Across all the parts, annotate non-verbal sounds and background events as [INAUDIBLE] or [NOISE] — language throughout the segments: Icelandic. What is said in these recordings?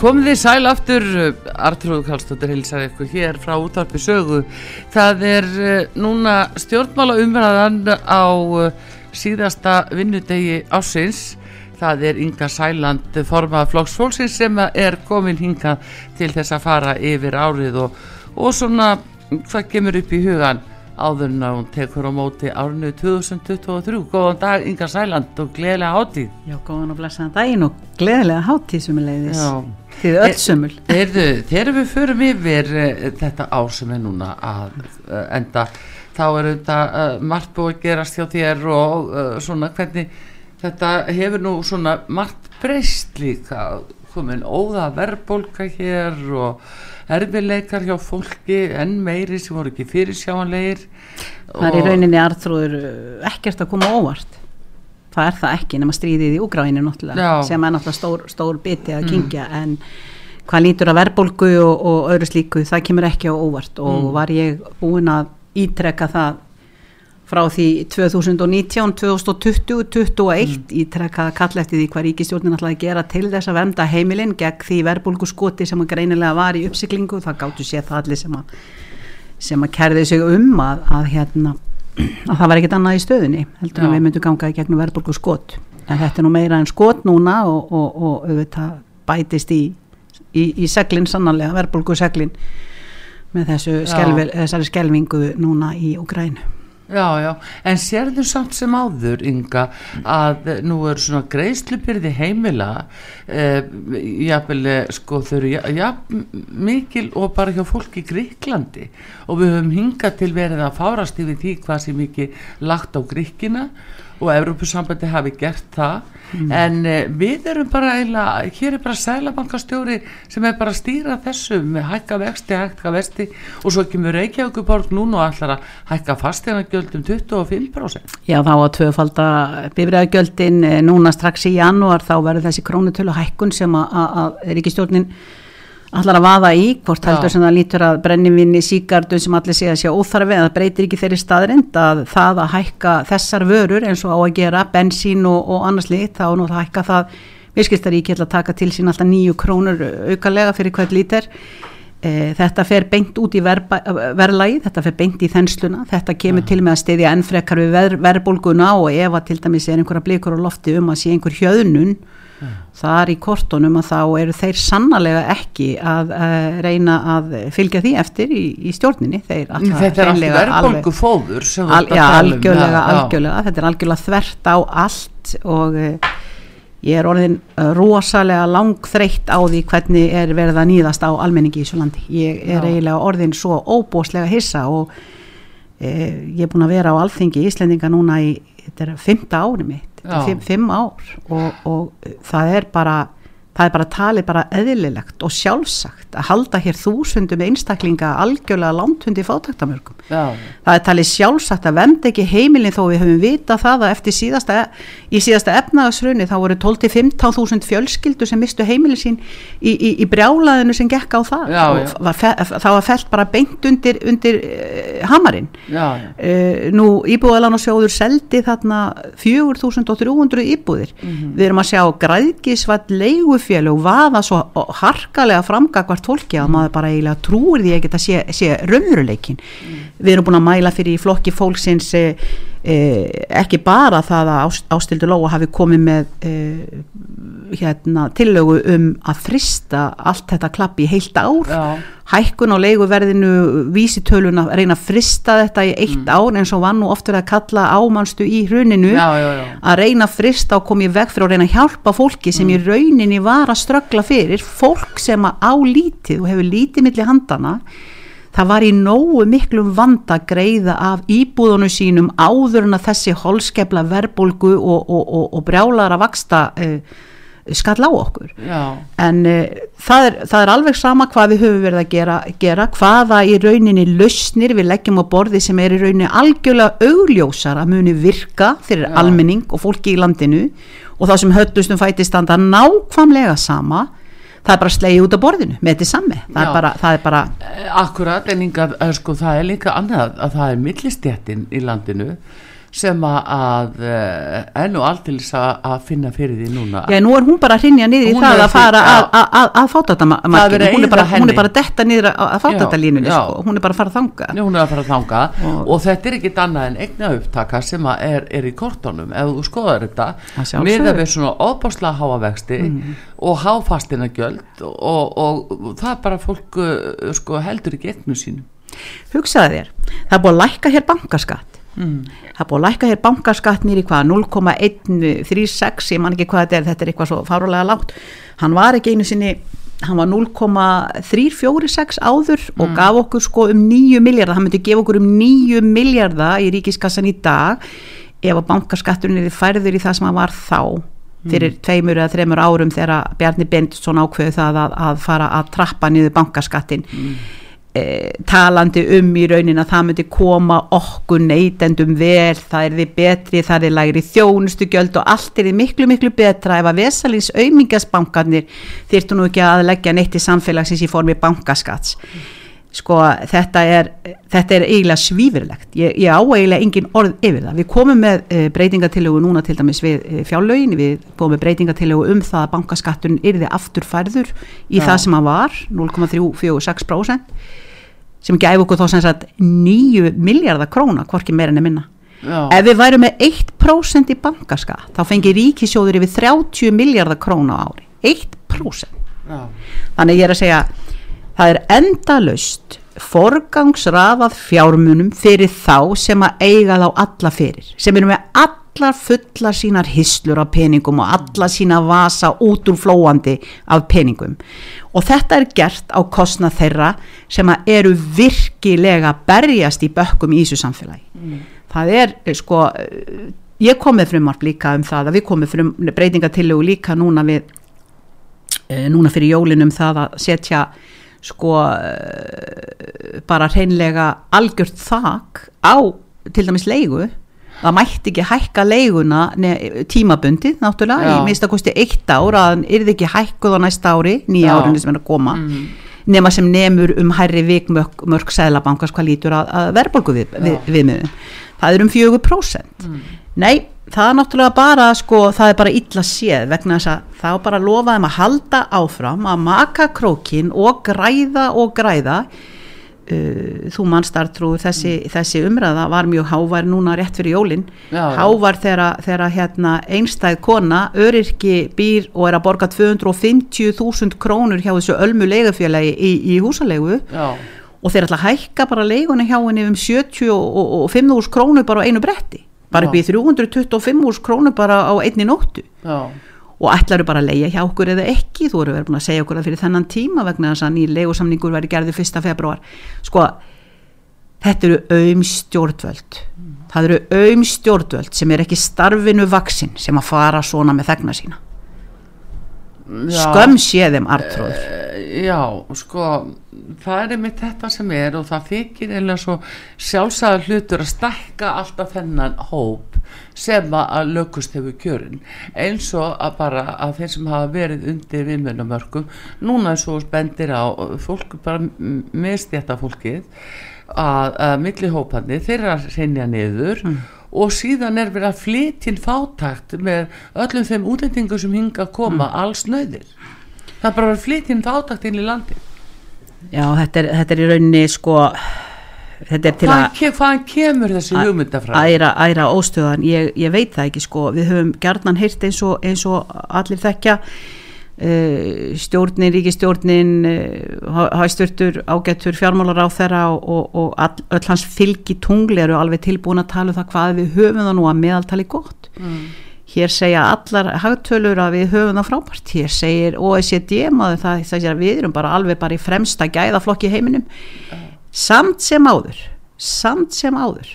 Komið þið sæl aftur, Artrúð Kallstóttir hilsar ykkur hér frá útvarpi sögu. Það er eh, núna stjórnmála umræðan á eh, síðasta vinnudegi ásins. Það er Inga Sæland, formað flokksfólksins sem er komin hinga til þess að fara yfir árið og, og svona hvað kemur upp í hugan áður en að hún tekur á móti árinu 2023. Góðan dag Inga Sæland og gleðilega hátíð. Já, góðan og blessaðan daginn og gleðilega hátíð sem er leiðis. Já. Þið er öll sömul. Þeirðu, þegar við förum yfir uh, þetta ár sem er núna að uh, enda, þá er þetta uh, margt búið að gerast hjá þér og svona hvernig þetta hefur nú svona margt breyst líka, komin óða verðbólka hér og erfileikar hjá fólki, enn meiri sem voru ekki fyrirsjáanleir. Það er í rauninni arþróður ekkert að koma óvart það er það ekki nema stríðið í úgráinu sem er náttúrulega stór, stór biti að kingja mm. en hvað lítur að verbolgu og, og öðru slíku það kemur ekki á óvart og mm. var ég búin að ítrekka það frá því 2019, 2020, 2021 mm. ítrekka eftir því hvað ríkistjórnin ætlaði að gera til þess að venda heimilinn gegn því verbolgu skoti sem greinilega var í uppsiklingu, það gáttu séð það allir sem að, sem að kerði sig um að, að hérna að það var ekkit annað í stöðinni heldur Já. að við myndum ganga í gegnum verðbólku skot en þetta er nú meira en skot núna og, og, og auðvitað bætist í, í, í seglinn sannarlega verðbólku seglinn með þessu skelvel, þessari skelvingu núna í Ukrænu Já, já, en sérðu samt sem áður ynga að nú er svona greiðslupyrði heimila eh, jafnvel, eh, sko þau eru ja, mikil og bara hjá fólki í Gríklandi og við höfum hingað til verið að fárast yfir því hvað sem ekki lagt á Gríkina og Evrópussambandi hafi gert það mm. en uh, við erum bara eila, hér er bara sælabankastjóri sem er bara að stýra þessu með hækka vexti, hækka vesti og svo kemur Reykjavíkuborg núna og allar að hækka fastegangjöldum 25% Já þá að tvöfalda bifræðagjöldin eh, núna strax í janúar þá verður þessi krónutölu hækkun sem að Ríkistjórnin allar að vaða í, hvort heldur sem það lítur að brennivinni, síkardu sem allir sé að sé óþarfi en það breytir ekki þeirri staðrind að það að hækka þessar vörur eins og á að gera bensín og, og annars lit þá nú það hækka það viðskiptaríki að taka til sín alltaf nýju krónur aukalega fyrir hvert lítir e, þetta fer beint út í verðlagi, þetta fer beint í þensluna. Þetta kemur ja. til með að stiðja ennfrekar við ver, verðbólguna og ef að til dæmis er einhverja blikur á lofti um að sé einhver hjöðnun mm. þar í kortunum að þá eru þeir sannlega ekki að uh, reyna að fylgja því eftir í, í stjórninni þetta er alltaf verðbólgu fóður al, já, um, algjörlega, algjörlega þetta er algjörlega þvert á allt og uh, ég er orðin uh, rosalega langþreytt á því hvernig er verið að nýðast á almenningi í þessu landi ég er já. eiginlega orðin svo óbóslega hissa og ég er búin að vera á alþingi í Íslendinga núna í þetta er fymta ári mitt fimm, fimm ár og, og það er bara það er bara talið bara eðlilegt og sjálfsagt að halda hér þúsundum einstaklinga algjörlega landhundi fátaktamörgum. Það er talið sjálfsagt að vend ekki heimilin þó við höfum vita það að eftir síðasta, í síðasta efnaðasrunni þá voru 12-15.000 fjölskyldu sem mistu heimilin sín í, í, í brjálaðinu sem gekk á það já, og var það var felt bara beint undir, undir uh, hamarinn. Uh, nú íbúðalan og sjóður seldi þarna 4.300 íbúðir. Mm -hmm. Við erum að sjá græðgisvall leigu trúfélög vaða svo harkalega framgagvart fólki að mm. maður bara eiginlega trúir því að sé, sé raunveruleikin mm. við erum búin að mæla fyrir í flokki fólksins eh, ekki bara það að ástildu lóa hafi komið með eh, hérna, tillögu um að frista allt þetta klappi í heilt ár Já hækkun á leiguverðinu vísitölun að reyna að frista þetta í eitt mm. ár eins og var nú oft verið að kalla ámannstu í hruninu já, já, já. að reyna að frista og koma í veg fyrir að reyna að hjálpa fólki sem mm. í rauninni var að ströggla fyrir fólk sem að á lítið og hefur lítið millir handana það var í nógu miklum vanda greiða af íbúðunum sínum áður en að þessi holskepla verbulgu og, og, og, og brjálar að vaksta uh, skall á okkur. Já, en uh, það, er, það er alveg sama hvað við höfum verið að gera, gera hvaða í rauninni lausnir við leggjum á borði sem er í rauninni algjörlega augljósar að muni virka fyrir Já. almenning og fólki í landinu og það sem höllustum fæti standa nákvæmlega sama það er bara slegið út á borðinu með þetta sami. Það er bara, það er bara Eh, akkurat en líka, eh, sko, það er líka annað að það er millistjættin í landinu sem að, að eh, enn og allt til þess að, að finna fyrir því núna. Já, nú er hún bara að hrinja niður í það að fara að, að, að, að fátatamarkinu, hún, er bara- er að detta niður að, að fátatalínunni, sko, hún er bara að fara að þanga. Hún er að fara að þanga. Og- þetta er ekkit annað en eigna upptaka sem að er, er í kortónum ef þú skoðar þetta. Að sjálfsögðu. miða við svona óbáslega háa vexti og háfastina gjöld og, það er bara fólk uh, sko, heldur ekki eignu sínu Hugsaði þér, það er búið að lækka hér bankaskatt, mm. það búið að lækka hér bankaskatt nýri hvað, 0,136, ég man ekki hvað þetta er, þetta er eitthvað svo fárulega lágt, hann var ekki einu sinni, hann var 0,346 áður og gaf okkur sko um 9 miljardar, hann myndi gefa okkur um 9 miljardar í ríkiskassan í dag ef að bankaskatturinn er færður í það sem hann var þá fyrir tveimur eða þreimur árum þegar Bjarni Bendtsson ákveði það að, að fara að trappa niður bankaskattin e, talandi um í raunin að það myndi koma okkur neytendum vel, það er því betri, það er lægri þjónustugjöld og allt er því miklu miklu betra ef að vesalins aumingasbankarnir þyrftu nú ekki að leggja neitt í samfélagsins í formi bankaskats sko þetta er þetta er eiginlega svífurlegt ég, ég á eiginlega engin orð yfir það. Við komum með e, breytingatillögu núna til dæmis við e, fjárlögin, við komum með breytingatillögu um það að bankaskatturinn yrði afturfærður í Já. það sem hann var 0,346% sem gæfi okkur þá sem sagt 9 miljardar króna, hvorki meira en minna. Já, ef við værum með 1% í bankaskatt þá fengi ríkisjóður yfir 30 miljardar króna á ári. 1% já, þannig ég er að segja það er endalaust forgangsrafað fjármunum fyrir þá sem að eiga þá alla fyrir sem eru með allar fullar sínar hislur af peningum og alla sína vasa út úr flóandi af peningum. Og þetta er gert á kostnað þeirra sem að eru virkilega berjast í bökkum í þessu samfélagi. Það er eh, sko eh, ég kom með frumvarp líka um það að við komum frum breytingatillögu líka núna við eh, núna fyrir jólinum það að setja sko bara hreinlega algjört þak á til dæmis leigu það mætti ekki hækka leiguna tímabundið náttúrulega í minnst að kosti eitt ár að hann yrði ekki hækkuð á næsta ári nýja árinu sem er að koma mm. nema sem nemur um hærri vikmörk mörk sæðlabankars hvað lítur að, að verðbólgu við, við, viðmiðum. Það er um 4% nei, það er náttúrulega bara sko, það er bara illa séð vegna þess að er bara að lofa þeim að halda áfram að maka krókin og græða og græða þú mannstartrúður þessi, þessi umræða var mjög hávær núna rétt fyrir jólin. Já, já. hávær þegar, hérna, einstæð kona öryrki býr og er að borga 250.000 krónur hjá þessu ölmu leigufélagi í, í húsalegu já, og þeir ætla að hækka bara leiguna hjá henni um 75.000 krónur bara á einu bretti. Bara upp í 325.000 krónur bara á einni nóttu. Já, og ætlaru bara að leia hjá okkur eða ekki? Þú eru verið búin að segja okkur það fyrir þennan tíma vegna þess að nýr leigusamningur verið gerði 1. februar sko þetta eru auðm stjórnvöld. Það eru auðm stjórnvöld sem er ekki starfinu vaksin sem að fara svona með þegna sína. Já. skömm sé þeim artróður Eh, Já, sko, það er einmitt þetta sem er og það þykir eða svo sjálfsæða hlutur að stækka alltaf þennan hóp sem að lögust hefur kjörin. Eins og að bara að þeir sem hafa verið undir viðmjönamörkum núna eins og bendir á fólk bara mistjætta fólkið að, að milli hópandi þeirra reynja niður og síðan er verið að flytja inn fátakt með öllum þeim útlendingum sem hinga að koma alls nöðir það er bara að vera flytja inn fátakt inn í landi já þetta er, þetta er í rauninni sko þetta er til að hvaðan kemur þessi hugmyndafræð æra, æra óstöðan, ég, ég veit það ekki sko, við höfum gjarnan heyrt eins og, eins og allir þekkja uh, stjórnin, ríkistjórnin uh, hæstvirtur ágættur fjármálar á þeirra og, og, og all, öll hans fylgi tungli eru alveg tilbúin að tala um það hvað við höfum það nú að meðaltali gott. Mm. hér segja allar hagtölur að við höfum það frábært, hér segir OECD maður það, það segir að við erum bara alveg bara í fremsta gæðaflokki heiminum samt sem áður samt sem áður.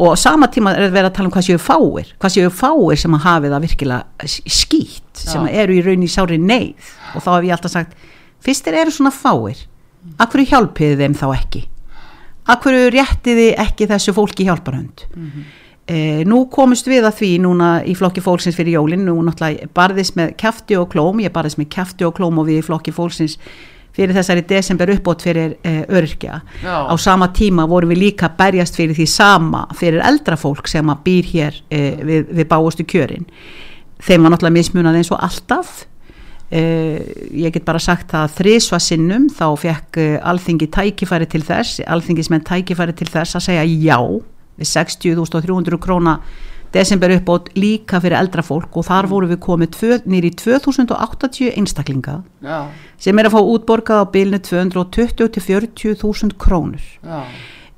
Og sama tíma er verið að tala um hvað séu fáir hvað séu fáir sem að hafi það virkilega skýtt sem Já. eru í raun í sári neyð. Og þá hef ég alltaf sagt fyrst þeir eru svona fáir akkur hjálpiði þeim þá ekki? Akkur réttiði ekki þessu fólki hjálparhund Eh, nú komust við að því núna í flokki fólksins fyrir jólin, nú náttúrulega barðist með kjafti og klóm, ég barðist með kjafti og klóm og við í flokki fólksins fyrir þessari desember uppbót fyrir eh, öryrkja. Já. Á sama tíma vorum við líka berjast fyrir því sama fyrir eldra fólk sem að býr hér eh, við, við báustu kjörin. Þeim var náttúrulega mismunað eins og alltaf. Eh, ég get bara sagt að þrísva sinnum þá fekk eh, alþingi tækifæri til þess, alþingismenn tækifæri til þess að segja já við 60.300 króna desember uppbót líka fyrir eldra fólk og þar voru við komið nýri 2080 einstaklinga já, sem er að fá útborgað á bilinu 220 til 40.000 krónur. Já,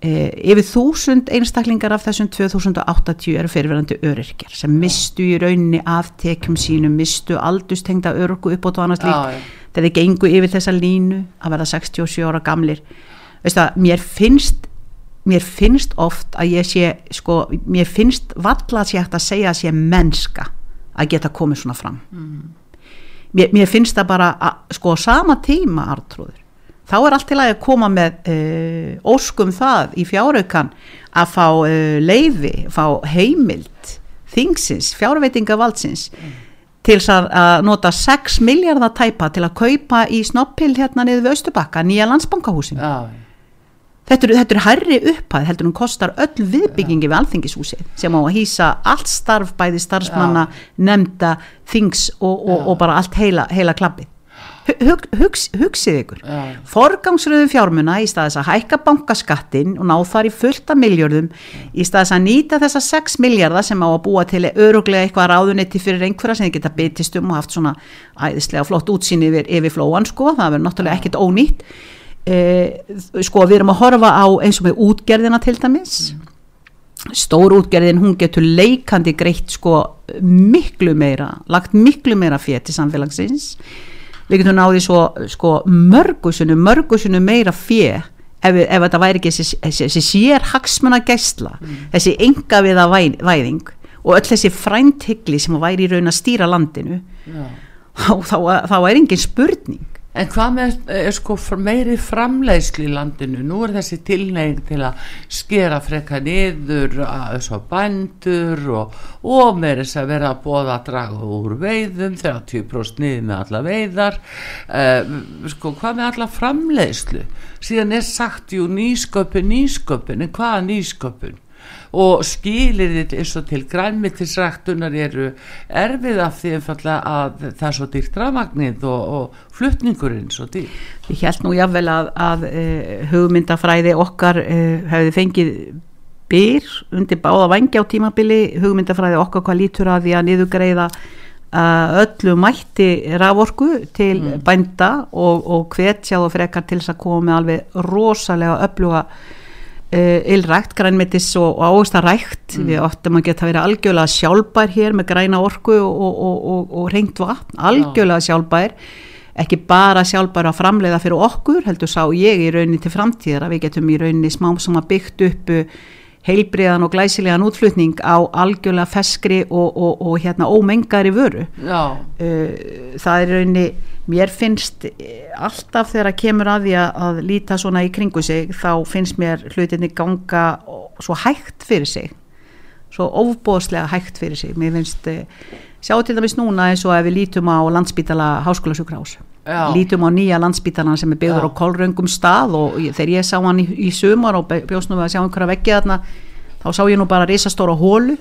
eh, yfir 1000 einstaklingar af þessum 2080 eru fyrirverandi öryrkjar sem mistu í rauninni af tekjum sínum, mistu aldustengda örgu upp og annars lík já, já. þegar þið gengu yfir þessa línu að verða 67 ára gamlir. Veistu að mér finnst mér finnst oft að ég sé sko, mér finnst valla að sé hægt að segja að sé mennska að geta komið svona fram. Mér, mér finnst það bara að, sko sama tíma artrúður þá er allt til að koma með uh, óskum það í fjáraukan að fá uh, leifi fá heimild þingsins, fjárveitingavaldsins til þess að, að nota 6 miljardar tæpa til að kaupa í snoppil hérna niður við Östubakka, nýja landsbankahúsin já, þetta eru, þetta eru hærri upphæð heldur hún kostar öll viðbyggingi við alþingishúsið sem á að hýsa allt starf bæði starfsmanna, nefnda þings og, og, og bara allt heila, heila klappið Hug, hugs, hugsið ykkur. Já, forgangsröðu fjármuna í staðis að hækka bankaskattin og ná þar í fullta miljörðum í staðis að nýta þessa 6 miljardar sem á að búa til öruglega eitthvað ráðunetti fyrir einhverja sem þið geta bitist um og haft svona æðislega flott útsýni yfir, yfir flóan sko, það verður náttúrulega ekkert ónýtt sko við erum að horfa á eins og með útgerðina til dæmis. Stór útgerðin hún getur leikandi greitt sko miklu meira lagt miklu meira fyrir til samfélagsins. Við getum náði svo sko mörgusinu, mörgusinu meira fjö ef, ef þetta væri ekki þessi, þessi, þessi sér hagsmuna gæsla þessi enga viða væ, væðing og öll þessi frænthyggli sem væri í raun að stýra landinu. Já. þá, þá, þá er engin spurning En hvað með er sko fr- meiri framleiðslu í landinu? Nú er þessi tilneying til að skera freka niður að bændur og, og með þess að vera að bóða að draga úr veiðum, 30% niður með alla veiðar. Uh, sko hvað með alla framleiðslu? Síðan er sagt jú nýsköpun, nýsköpun, en hvaða nýsköpun? Og skilir þitt eins og til grænmittisræktunar eru erfið af því að það er svo dýrt rafmagnið og, og flutningurinn svo dýrt Ég held nú jáfnvel að, að uh, hugmyndafræði okkar uh, hefði fengið byr undir báða vangi á tímabili. Hugmyndafræði okkar hvað lítur að því að niðugreiða uh, öllu mætti raforku til bænda og, og hvetja og frekar til þess að koma með alveg rosalega öfluga ylrækt, grænmetis og, og ágstarækt við áttum að geta verið algjörlega sjálfbær hér með græna orku og, og, og, og reynt vatn, algjörlega sjálfbær. Ekki bara sjálfbær að framleiða fyrir okkur, heldur sá ég í rauninni til framtíðar að við getum í rauninni smám sem að byggt upp heilbriðan og glæsilegan útflutning á algjörlega feskri og, og, og hérna ómengari vöru. Já, uh, það er í rauninni mér finnst eh, alltaf þegar að kemur að því að, að líta svona í kringu sig þá finnst mér hlutinni ganga svo hægt fyrir sig. Svo ofbóðslega hægt fyrir sig. Mér finnst uh, sjá til dæmis núna eins og ef við lítum á landsbítala háskólasjúkrás Já. lítum á nýja landsbítalan sem er byggður á kolröngum stað og þegar ég sá hann í, í sumar og bjóst nú við að sjá einhverja veggi þarna þá sá ég nú bara risastóra hólu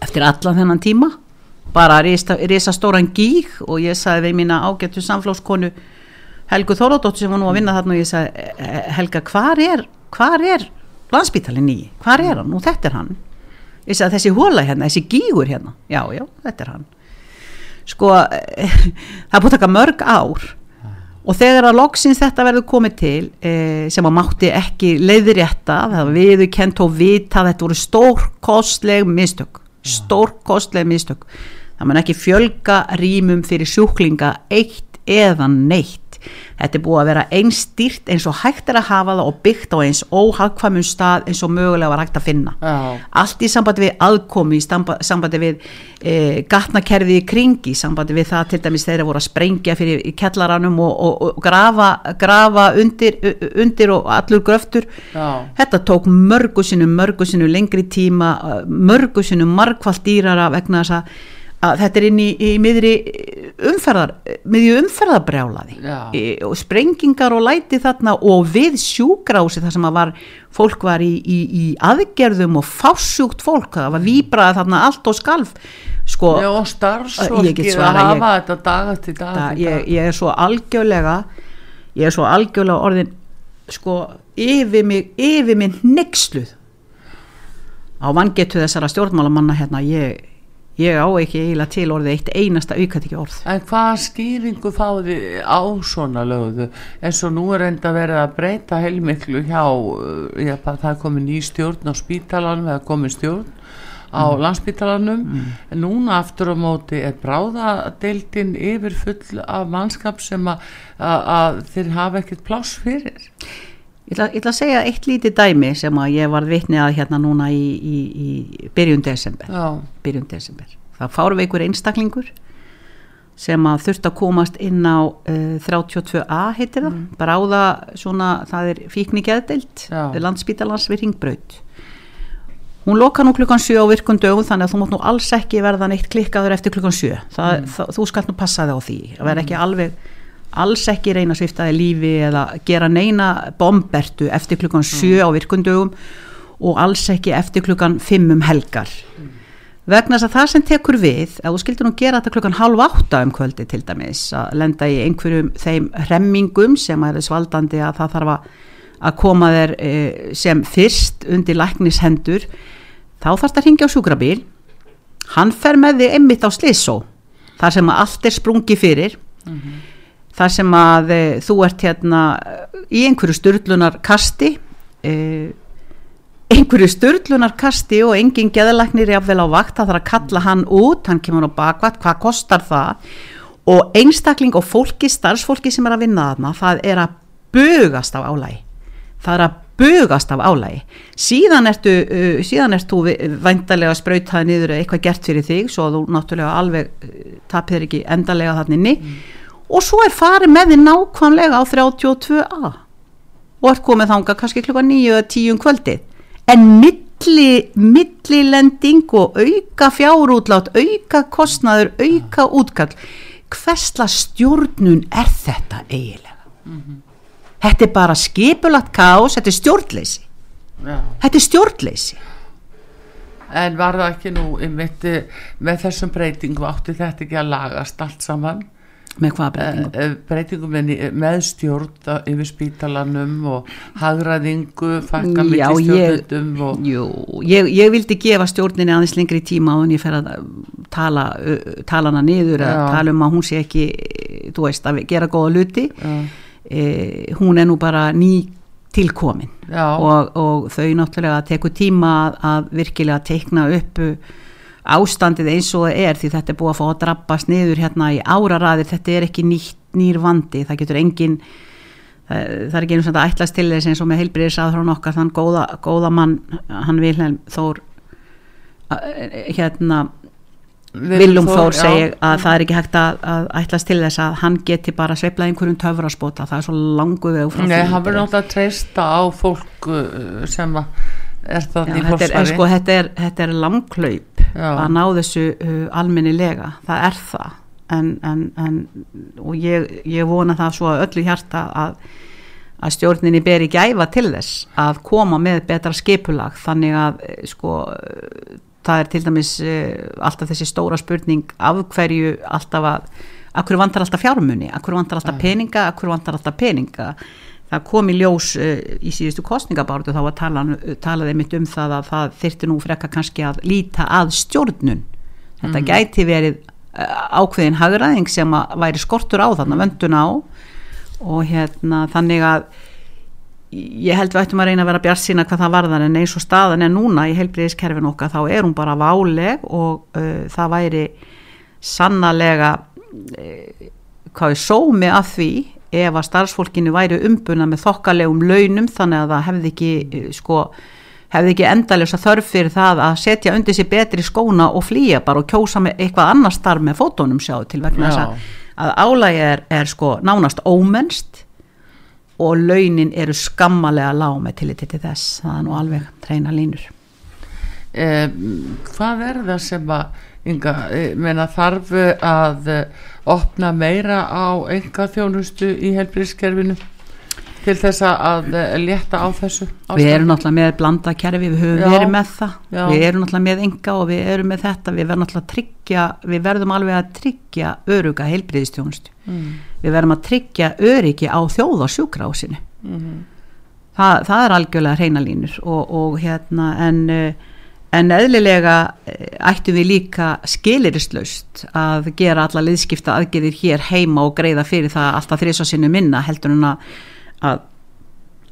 eftir allan þennan tíma. Bara risa, risastóran gíg og ég sagði við mína ágættu samflókskonu Helgu Þórodóttur sem var nú að vinna þarna og ég sagði "Eh, eh, Helga hvar er, hvar er landsbítalinn í, hvar er hann, nú þetta er hann þessi hóla hérna, þessi gígur hérna. Já, já, þetta er hann. Sko, [LAUGHS] það er búið að taka mörg ár. Og þegar að loksins þetta verður komið til eh, sem að mátti ekki leiðrétta það var viðurkent og vita þetta voru stórkostleg mistök. Stórkostleg mistök. Það mun ekki fjölga rýmum fyrir sjúklinga eitt eða neitt þetta er búið að vera eins stýrt eins og hægt er að hafa það og byggt á eins óhagkvæmum stað eins og mögulega var hægt að finna Já. allt í sambandi við aðkomi í sambandi við e, gatnakerfi í kring í sambandi við það til dæmis þeirra voru að sprengja fyrir kellaranum og, og, og grafa, grafa undir, undir og allur gröftur Já. þetta tók mörgu sinnum mörgu sinnum lengri tíma mörgu sinnum margfald dýrara vegna þess að, að þetta er inn í, í miðri umferðar miðju umferðarbrjálaði Já. e, og sprengingar og læti þarna og við sjúgrási þar sem að var fólk var í, í, í aðgerðum og fásjúkt fólk það var víbraði þarna allt og skalf sko, Já, og Ég starfsfólkið að hafa þetta dag eftir dag eftir ég, dag. ég er svo algjörlega ég er svo algjörlega orðin sko yfir mig yfir mig nexluð á vangetu þessara stjórnmálamanna hérna ég, ég á ekki eiginlega til orðið eitt einasta aukat ekki orð En hvaða skýringu fáði á svona lögðu? Eins og nú er enda verið að breyta heilmiklu hjá, uh, ég, það er komin ný stjórn á spítalanum eða komin stjórn á landspítalanum. En núna aftur á móti er bráðadeildin yfir full af mannskap sem að þeir hafa ekkert pláss fyrir Ég ætla, ég ætla að segja eitt lítið dæmi sem að ég var vitni að hérna núna í, í, í byrjun desember. Byrjun desember. Það fárum við einhver einstaklingur sem að þurft að komast inn á uh, 32A heitir það, bráða svona, það er fíkni geðdeild Já. landspítalans við ringbraut hún loka nú klukkan 7 á virkun dögum þannig að þú mátt nú alls ekki verða neitt klikkaður eftir klukkan 7 það, það, þú skalt nú passa þig á því að vera ekki alveg alls ekki reyna að svifta þig lífi eða gera neina bombertu eftir klukkan 7 á virkundögum og alls ekki eftir klukkan 5 um helgar. Vegna þess að það sem tekur við ef þú skildir nú gera þetta klukkan halv átta um kvöldi til dæmis að lenda í einhverjum þeim hremmingum sem er þess valdandi að það þarf að að koma þér e, sem fyrst undir læknishendur þá þarfst að ringja á sjúkrabíl. Hann fer með þig einmitt á slissó þar sem að allt er sprungi fyrir þar sem að e, þú ert hérna í einhverju styrlunar kasti e, einhverju styrlunar kasti og engin geðalagnir jafnvel á vakt, það þarf að kalla hann út hann kemur á bakvætt, hvað kostar það? Og einstakling og fólki starfsfólki sem er að vinna þarna það er að bugast af álægi það er að bugast af álægi síðan ertu, uh, síðan ertu væntalega sprautaði niður eitthvað gert fyrir þig svo þú náttúrulega alveg tapir ekki endalega þannig inni og svo er farið með þið nákvæmlega á 32a og ert komið þanga kannski klukka 9 eða 10 um kvöldið. En milli, millilending og auka fjárútlát auka kostnaður, auka útkall hversla stjórnun er þetta eiginlega? Þetta er bara skipulagt kaos, þetta er stjórnleysi. Já. Þetta er stjórnleysi. En var það ekki nú einmitt eh, með þessum breytingu átti þetta ekki að lagast allt saman með hvaða breytingum? Eh, eh, breytingum með, með stjórn yfir spítalanum og hagraðingu mikið ég- stjórnundum og Jú, ég, ég vildi gefa stjórninni aðeins lengri tíma og ég fer að tala, tala hana niður að tala um að hún sé ekki þú veist, að gera góða luti já, e, hún er nú bara ný tilkomin. Og, og þau náttúrulega tekur tíma að, virkilega teikna upp uh, ástandið eins og það er því þetta er búið að fá að drabbast niður hérna í áraraðir, þetta er ekki nýtt nýr vandi, það getur engin það, er ekki einu svona að ætlast til þess eins og með heilbriðis aðhrón okkar. Þann góða, góða mann, hann Vilhelm Þór hérna Viljum Þór já. segir að það er ekki hægt að, að ætlast til þess að hann geti bara sveiflað einhverjum töfraspota, það er svo langu veg frá Nei, hann verður náttúrulega að treysta á fólk uh, sem að er Já, það í þetta, er, sko, þetta, er, þetta er langklaup Já. að ná þessu uh, almennilega, það er það. En, en, en og ég, ég vona það svo að öllu hjarta að, að stjórninni beri gæfa til þess að koma með betra skipulag. Þannig að eh, sko það er til dæmis uh, alltaf þessi stóra spurning af hverju alltaf að akkur vantar alltaf fjármunni, akkur vantar alltaf peninga? Akkur vantar alltaf peninga það kom í ljós uh, í síðustu kostningabáratu þá var talan, talaði mitt um það að það þyrfti nú frekka kannski að líta að stjórnun. Þetta gæti verið uh, ákveðin hagraðing sem að væri skortur á þarna vöndun á. Og hérna þannig að ég held við ættum að reyna að vera bjart sína hvað það varðar en eins og staðan er núna í heilbriðiskerfin okkar þá er hún bara váleg og uh, það væri sannarlega uh, hvað er sómi að því ef að starfsfólkinu væri umbuna með þokkalegum launum þannig að það hefði ekki eh, sko, hefði ekki endaljósa þörf fyrir það að setja undir sér betri skóna og flýja bara og kjósa með eitthvað annar starf með fótónum sjáu til vegna þess að, að álægi er, er sko nánast ómennst og launin eru skammalega lág með tilliti til þess. Það er nú alveg treyna línur. Eh, Hvað er það sem að Inga, meina þarf að opna meira á enga þjónustu í helbriðskerfinu til þess að leta á þessu ástæðan. Við erum náttúrulega með blanda kerfi, við höfum Já. verið með það Já. við erum náttúrulega með enga og við erum með þetta við verðum náttúrulega að tryggja við verðum alveg að tryggja öruga helbriðstjónustu mm. við verðum að tryggja öryggi á þjóðarsjúkrásinu mm. Þa, það er algjörlega hreinalínur og, og hérna en en eðlilega eh, ættum við líka skilirislaust að gera alla liðskipta aðgerðir hér heima og greiða fyrir það alltaf þrísasinu minna heldur en að, að,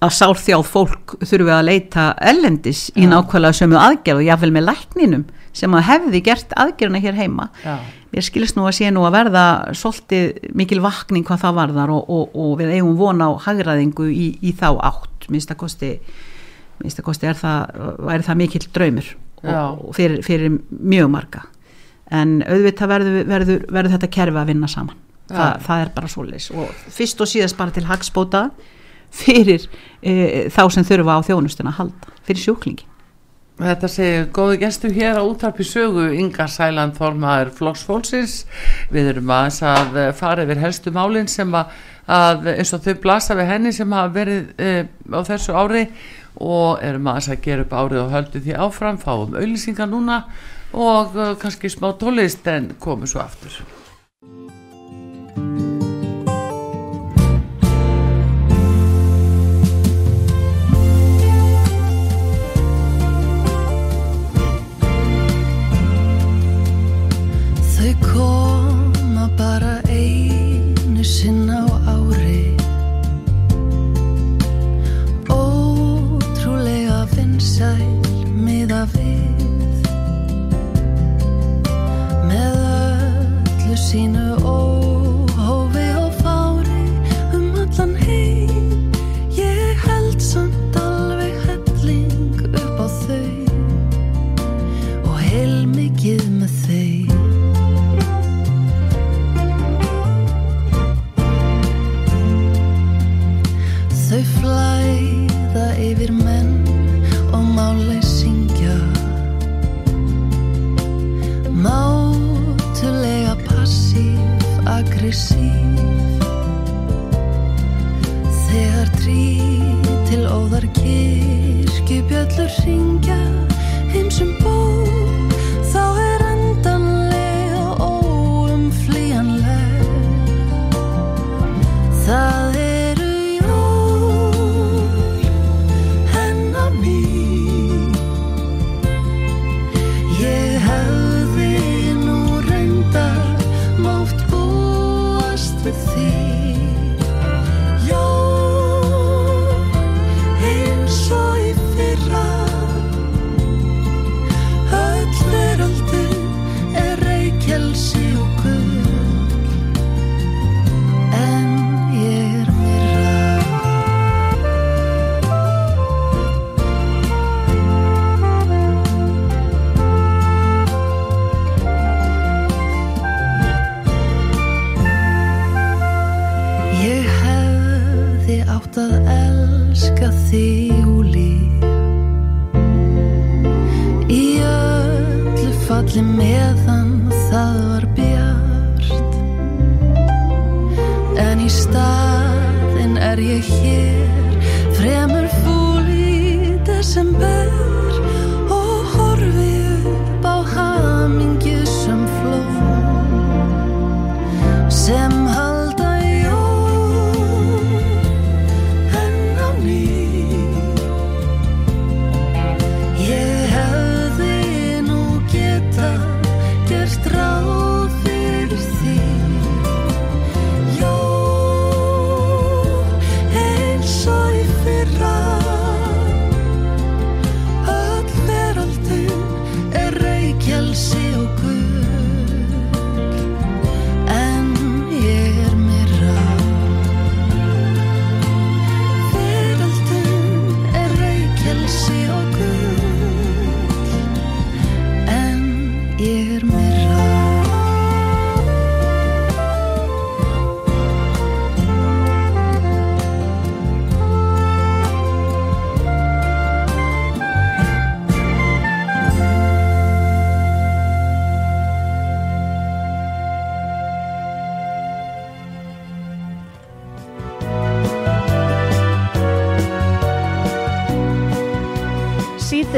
að sálþjáð fólk þurfum að leita ellendis í nákvæmlega sömu aðgerð og jáfnvel með lækninum sem að hefði gert aðgerðina hér heima. Já. ég skilist nú að sé nú að verða svolítið mikil vakning hvað það varðar og, og, og við eigum vona á hagraðingu í, í þá átt. Minnst að kosti minnst að kosti er það, er það mikill draumur og, og fyrir, fyrir mjög marga. En auðvitað verður, verður, verður þetta kerfi að vinna saman. Þa, það er bara svoleis og fyrst og síðast bara til hagspóta fyrir e, þá sem þurfa á þjónustuna að halda fyrir sjúklingi Þetta segir góði gestur hér á útvarpi sögu Inga Sæland Þormaður Flóksfólksins við erum aðeins að fara yfir helstu málinn sem að, að eins og þau blasa við henni sem hafa verið e, á þessu ári og erum aðeins að gera upp árið og höldu því áfram, fáum auðlýsingar núna og uh, kannski smá tólist en komum svo aftur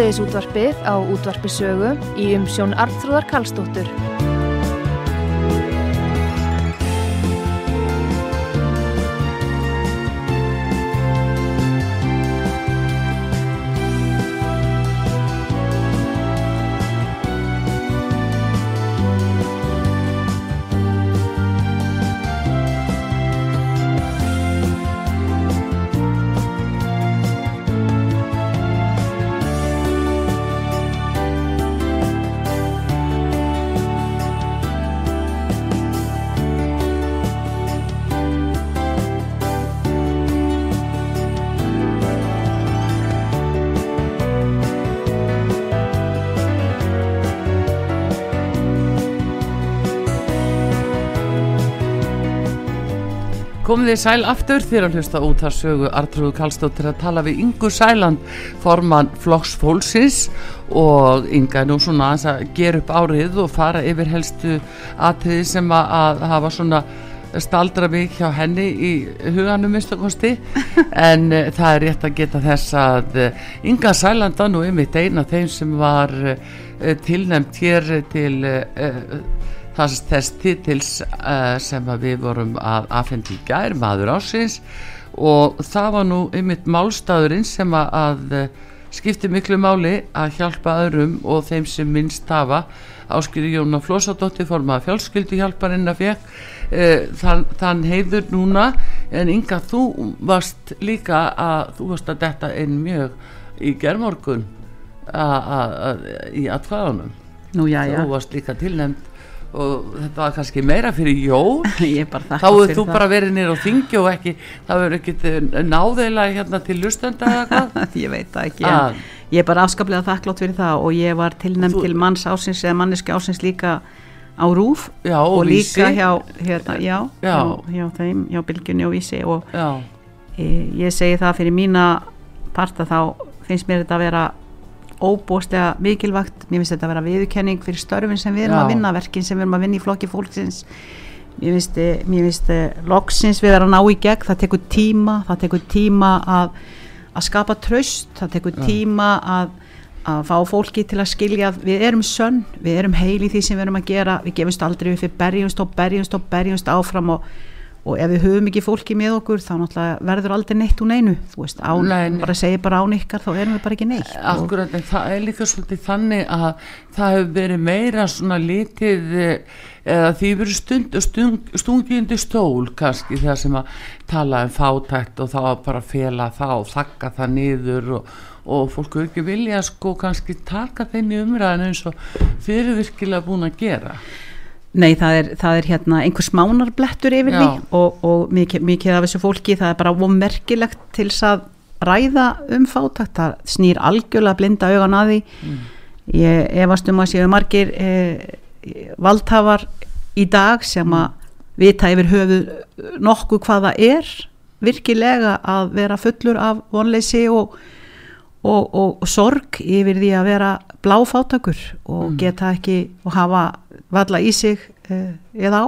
síðdeðis útvarpið á útvarpisögu í umsjón Arnþróðar Karlsdóttur. Komið þið sæl aftur. Þér að hlusta út að sögu Artrúðu Kallstóttir að tala við Ingu Sæland forman Flokks Fólksins. Og Inga er nú svona að gera upp árið og fara yfir helstu atriði sem að hafa svona staldra mig hjá henni í huganum minnstakosti. [LAUGHS] En uh, það er rétt að geta þess að uh, Inga Sælanda nú er mitt eina þeim sem var uh, tilnæmt hér til þess, þess titils uh, sem við vorum að aðfendi í gær, maður ásins og það var nú ymitt málstæðurinn sem að, að uh, skipti miklu máli að hjálpa öðrum og þeim sem minnst hafa. Áskýri Jóna Flósadóttir formað fjálskyldu hjálparinn að fekk uh, þann, þann heiður núna. En Inga þú varst líka að þú varst að detta einn mjög í gerðmorgun í já Þú varst líka tilnæmt og þetta var kannski meira fyrir jól. [LAUGHS] Þá hefur þú bara verið nýra á þingi og ekki, það verður ekki náðeila hérna til lustenda eða hvað? [LAUGHS] Ég veit það ekki, en ég er bara afskaplega þakklátt fyrir það og ég var tilnæmt til manns ásins eða manneski ásins líka á Rúf já, og, og líka hjá hérna, já, já. Hjá, þeim, hjá Bilgjunni og Vísi og e, ég segi það fyrir mína parta þá finnst mér þetta að vera óbúslega mikilvægt. Mér finnst þetta að vera viðkenning fyrir störfin sem við erum Já. að vinna, verkin sem við erum að vinna í flokki fólksins. Mér finnst, mér finnst loksins við erum að ná í gegn, það tekur tíma það tekur tíma að að skapa tröst, það tekur tíma að, að fá fólki til að skilja að við erum sönn, við erum heil í því sem við erum að gera, við gefumst aldrei við fyrir berjumst og berjumst og berjumst áfram og og ef við höfum ekki fólki með okkur þá verður aldrei neitt úr neinu. Þú veist, án, Nei, bara segja bara án ykkar þá erum við bara ekki neitt. Og, Akkurat, en það er líka svolítið þannig að það hefur verið meira svona litið eh, eða því verið stund, stung, stungindi stól kannski þegar sem að tala um fátækt og þá bara fela það og þakka það niður og, og fólk er ekki vilja sko kannski taka þenni umræðin eins og þeir eru virkilega búin að gera Nei, það er, það er hérna einhver smánarblettur yfir því og, og mikið, mikið af þessu fólki það er bara vomerkilegt til þess að ræða um fátækt, það snýr algjörlega blinda augan að því Mm. ég efast um að séu margir eh, valdhafar í dag sem að vita yfir höfu nokkuð hvað það er virkilega að vera fullur af vonleysi og, og, og, og sorg yfir því að vera bláfátakur og Mm. geta ekki og hafa valla í sig uh, eða á.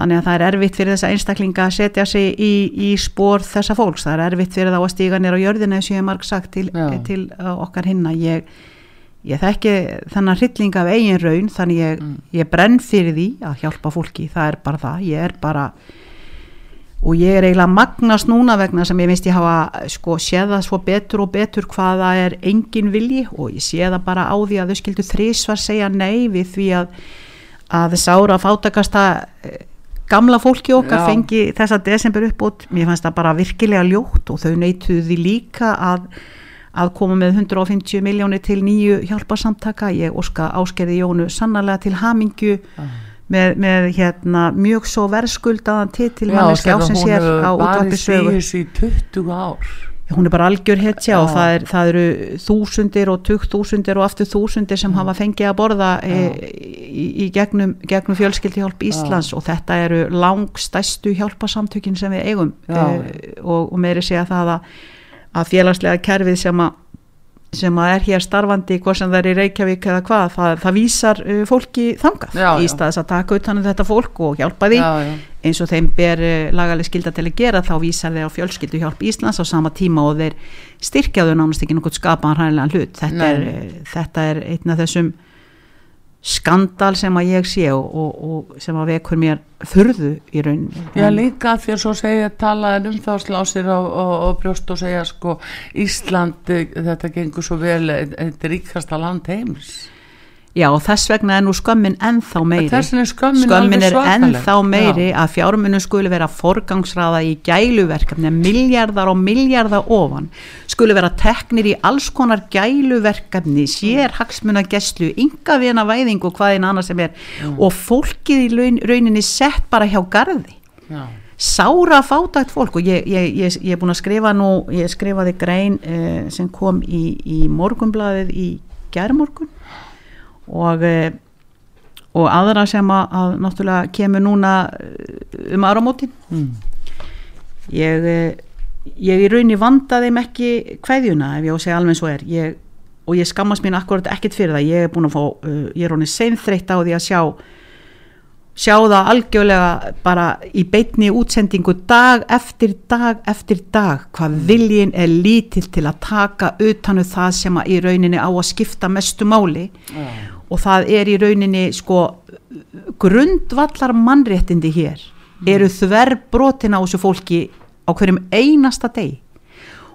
Þannig að það er erfitt fyrir þessa einstaklinga að setja sig í, í spór þessa fólks, það er erfitt fyrir þá að stíga nér á jörðina eins og ég hef marg sagt til, Já. til uh, okkar hinna. Ég, ég þekki þennan hrylling af eigin raun þannig ég, Mm. ég brenn fyrir því að hjálpa fólki, það er bara það. Ég er bara og ég er eiginlega magnast núna vegna sem ég finnst ég hafa sko séð það svo betur og betur hvaða er engin vilji. Og ég sé það bara á því að þau skildu þrísvar segja nei við því að að sára fátakasta eh, gamla fólki okkar Já. fengi þessa desember uppbútt, mér fannst það bara virkilega ljótt og þau neituðu því líka að, að koma með 150 miljónir til nýju hjálparsamtaka. Ég óska áskerði Jónu sannarlega til hamingju með, með hérna mjög svo verðskuldaðan titil manneski ásins hér á útvarpi sögu. barist í þessu í 20 ár. Hún er bara algjör hetja og Já. það, er, það eru þúsundir og tugt-þúsundir og aftur þúsundir sem hafa fengið að borða e, í, í gegnum, gegnum fjölskyldihjálp Íslands og þetta eru langstæstu hjálpasamtökin sem við eigum Já. e, og, og meiri segja það að, að félagslega kerfið sem að sem að er hér starfandi hvort sem það er í Reykjavík eða hvað það, það vísar uh, fólki þangað. Já, í staðis að taka utan um þetta fólk og hjálpa því. Já, já. eins og þeim ber uh, lagaleg skilda til að gera þá vísar þeir á fjölskyldu hjálp Íslands á sama tíma og þeir styrkjaðu nánast ekki nokkuð skapaðan hrænilega hlut. Þetta er, uh, þetta er einn af þessum skandal sem að ég sé og, og, og sem að vekur mér þurðu í rauninni. Já líka því að svo segja talaðin um þá slásir og, og brjóst og segja sko Ísland þetta gengur svo vel er ríkasta land heims Já og þess vegna er nú skömmin ennþá meiri er skömmin, skömmin er ennþá meiri Já. að fjármunum skuli vera forgangsraða í gæluverkefni miljardar og miljardar ofan skuli vera teknir í alls konar gæluverkefni sér hagsmuna gæslu, ynga vina væðing og hvaðin annað sem er mm. og fólkið í laun, rauninni sett bara hjá gardi Já. sára fátækt fólk og ég, ég, ég, ég er búin að skrifa nú ég skrifaði grein eh, sem kom í, í morgunbladið í gerðmorgun og, eh, og aðra sem að, að náttúrulega kemur núna eh, um áramótin. Mm. ég eh, ég í raunni vanda þeim ekki hvaðjuna ef ég á að segja alveg svo er. Ég, og ég skammast mín akkurat ekkert fyrir það. Ég er búin að fá, uh, ég er honið seinþreytt á því að sjá sjá það algjörlega bara í beitni útsendingu dag eftir dag eftir dag hvað mm. viljin er lítill til að taka utanu um það sem að í rauninni á að skipta mestu máli. Mm og það er í rauninni sko grundvallar mannréttindi hér mm. eru þver brotin á þessu fólki á hverjum einasta deg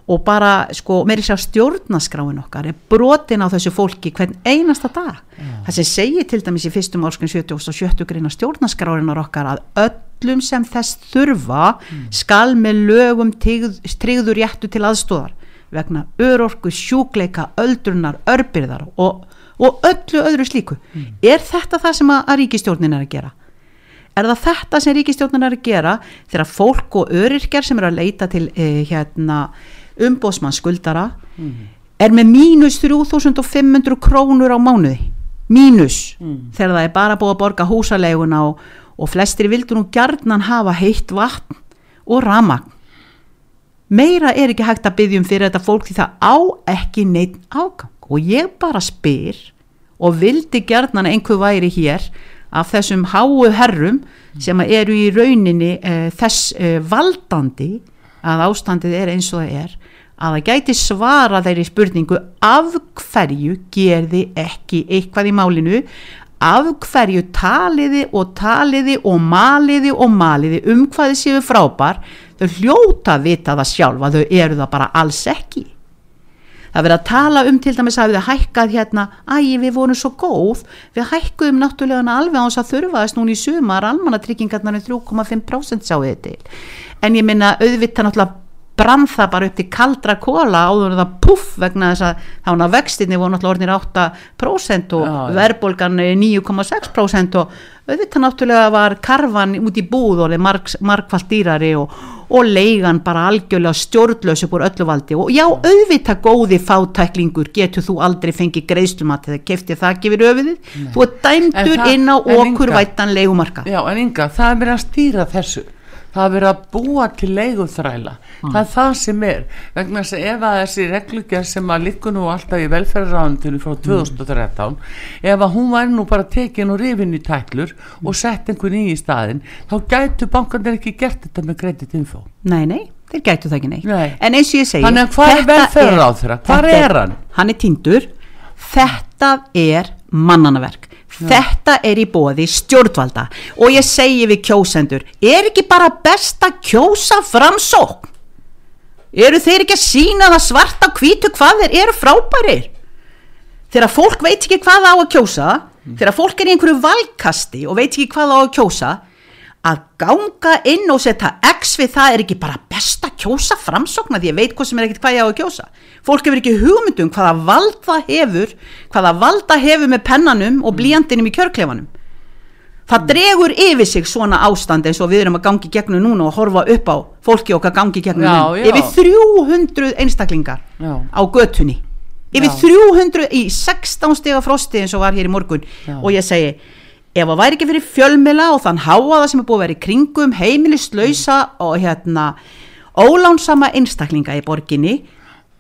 og bara sko þess að stjórnaskráin okkar er brotin á þessu fólki hvern einasta dag yeah. það sem segir til dæmis í fyrstum árskan 70 og 70 greina stjórnaskráinar okkar að öllum sem þess þurfa mm. skal með lögum tryggður réttu til aðstóðar vegna örorku, sjúkleika, öldrunar, örbyrðar og og öllu öðru slíku mm. er þetta það sem að, ríkistjórnin er að gera er það þetta sem ríkistjórnin er að gera þegar fólk og öryrkjar sem eru að leita til eh, hérna, umbósmann skuldara mm. er með mínus 3500 krónur á mánuði mínus mm. þegar það er bara búið að borga húsaleguna og, og flestir vildur nú gjarnan hafa heitt vatn og ramagn meira er ekki hægt að byggjum fyrir þetta fólk því það á ekki neitt ágang og ég bara spyr og vildi gerðnan einhver væri hér af þessum háu herrum sem eru í rauninni uh, þess uh, valdandi að ástandið er eins og það er að það gæti svara þeirri spurningu af hverju gerði ekki eitthvað í málinu? Af hverju taliði og taliði og maliði og maliði um hvaði séu frábær? Þau hljóta vita það sjálfa þau eru það bara alls ekki það verið að tala um til dæmis að við hækkað hérna, æg við vorum svo góð. Við hækkuðum náttúrulega alveg á þess að þurfaðist núni í sumar. Almannatryggingarnar er 3,5% sá þið til. En ég minna auðvitað náttúrulega brann það bara upp til kaldra kóla áður en það puff vegna þess að þá vextinni voru náttúrulega orðinir 8% og verðbólgan 9,6% og auðvitað náttúrulega var karfan út í búð og marg, margfald dýrari og, og leigan bara algjörlega stjórnlaus upp úr öllu valdi. Og já auðvitað góði fátæklingur getur þú aldrei fengið greiðslumat eða keftið það gefur öfiðið þú er dæmdur inn á okkur vætan leigumarka Já en ynga það er verið að stýra þessu það er verið að búa til leiguþræla mm. það er það sem er vegna þess að ef að þessi reglugjær sem að líku nú alltaf í velferðarráðundinu frá 2013 mm. ef að hún væri nú bara tekin og rifin í tæklur mm. og sett einhvern í í staðin þá gætu bankanir ekki gert þetta með kreditinfo Nei, nei, þeir gætu það ekki nei, nei. en eins og ég segi Þannig að hvað er velferðarráð þeirra? Hvað er hann? Hann er tindur Þetta er mannanaverk Þetta er í bóði stjórnvalda og ég segi við kjósendur, er ekki bara best að kjósa framsók? Eru þeir ekki að sína það svarta kvítu hvað þeir eru frábærir? Þegar fólk veit ekki hvað á að kjósa, þegar fólk er í einhverju valkasti og veit ekki hvað á að kjósa, að ganga inn og setja x við það er ekki bara besta kjósa framsókna því ég veit hvað sem er ekkert hvað ég á að kjósa. Fólk hefur ekki hugmyndum hvaða vald það hefur hvaða vald það hefur með pennanum og blíjandinum í kjörklefanum það mm. dregur yfir sig svona ástand eins og við erum að gangi gegnum núna og horfa upp á fólki okkar gangi gegnum já, já. yfir 300 einstaklingar já. á götunni. Yfir 300 í 16 steg af frosti eins og var hér í morgun. Og ég segi ef það væri ekki fyrir fjölmila og þann háaða sem er búið að vera í kringum heimilislausa og hérna ólánsama einstaklinga í borginni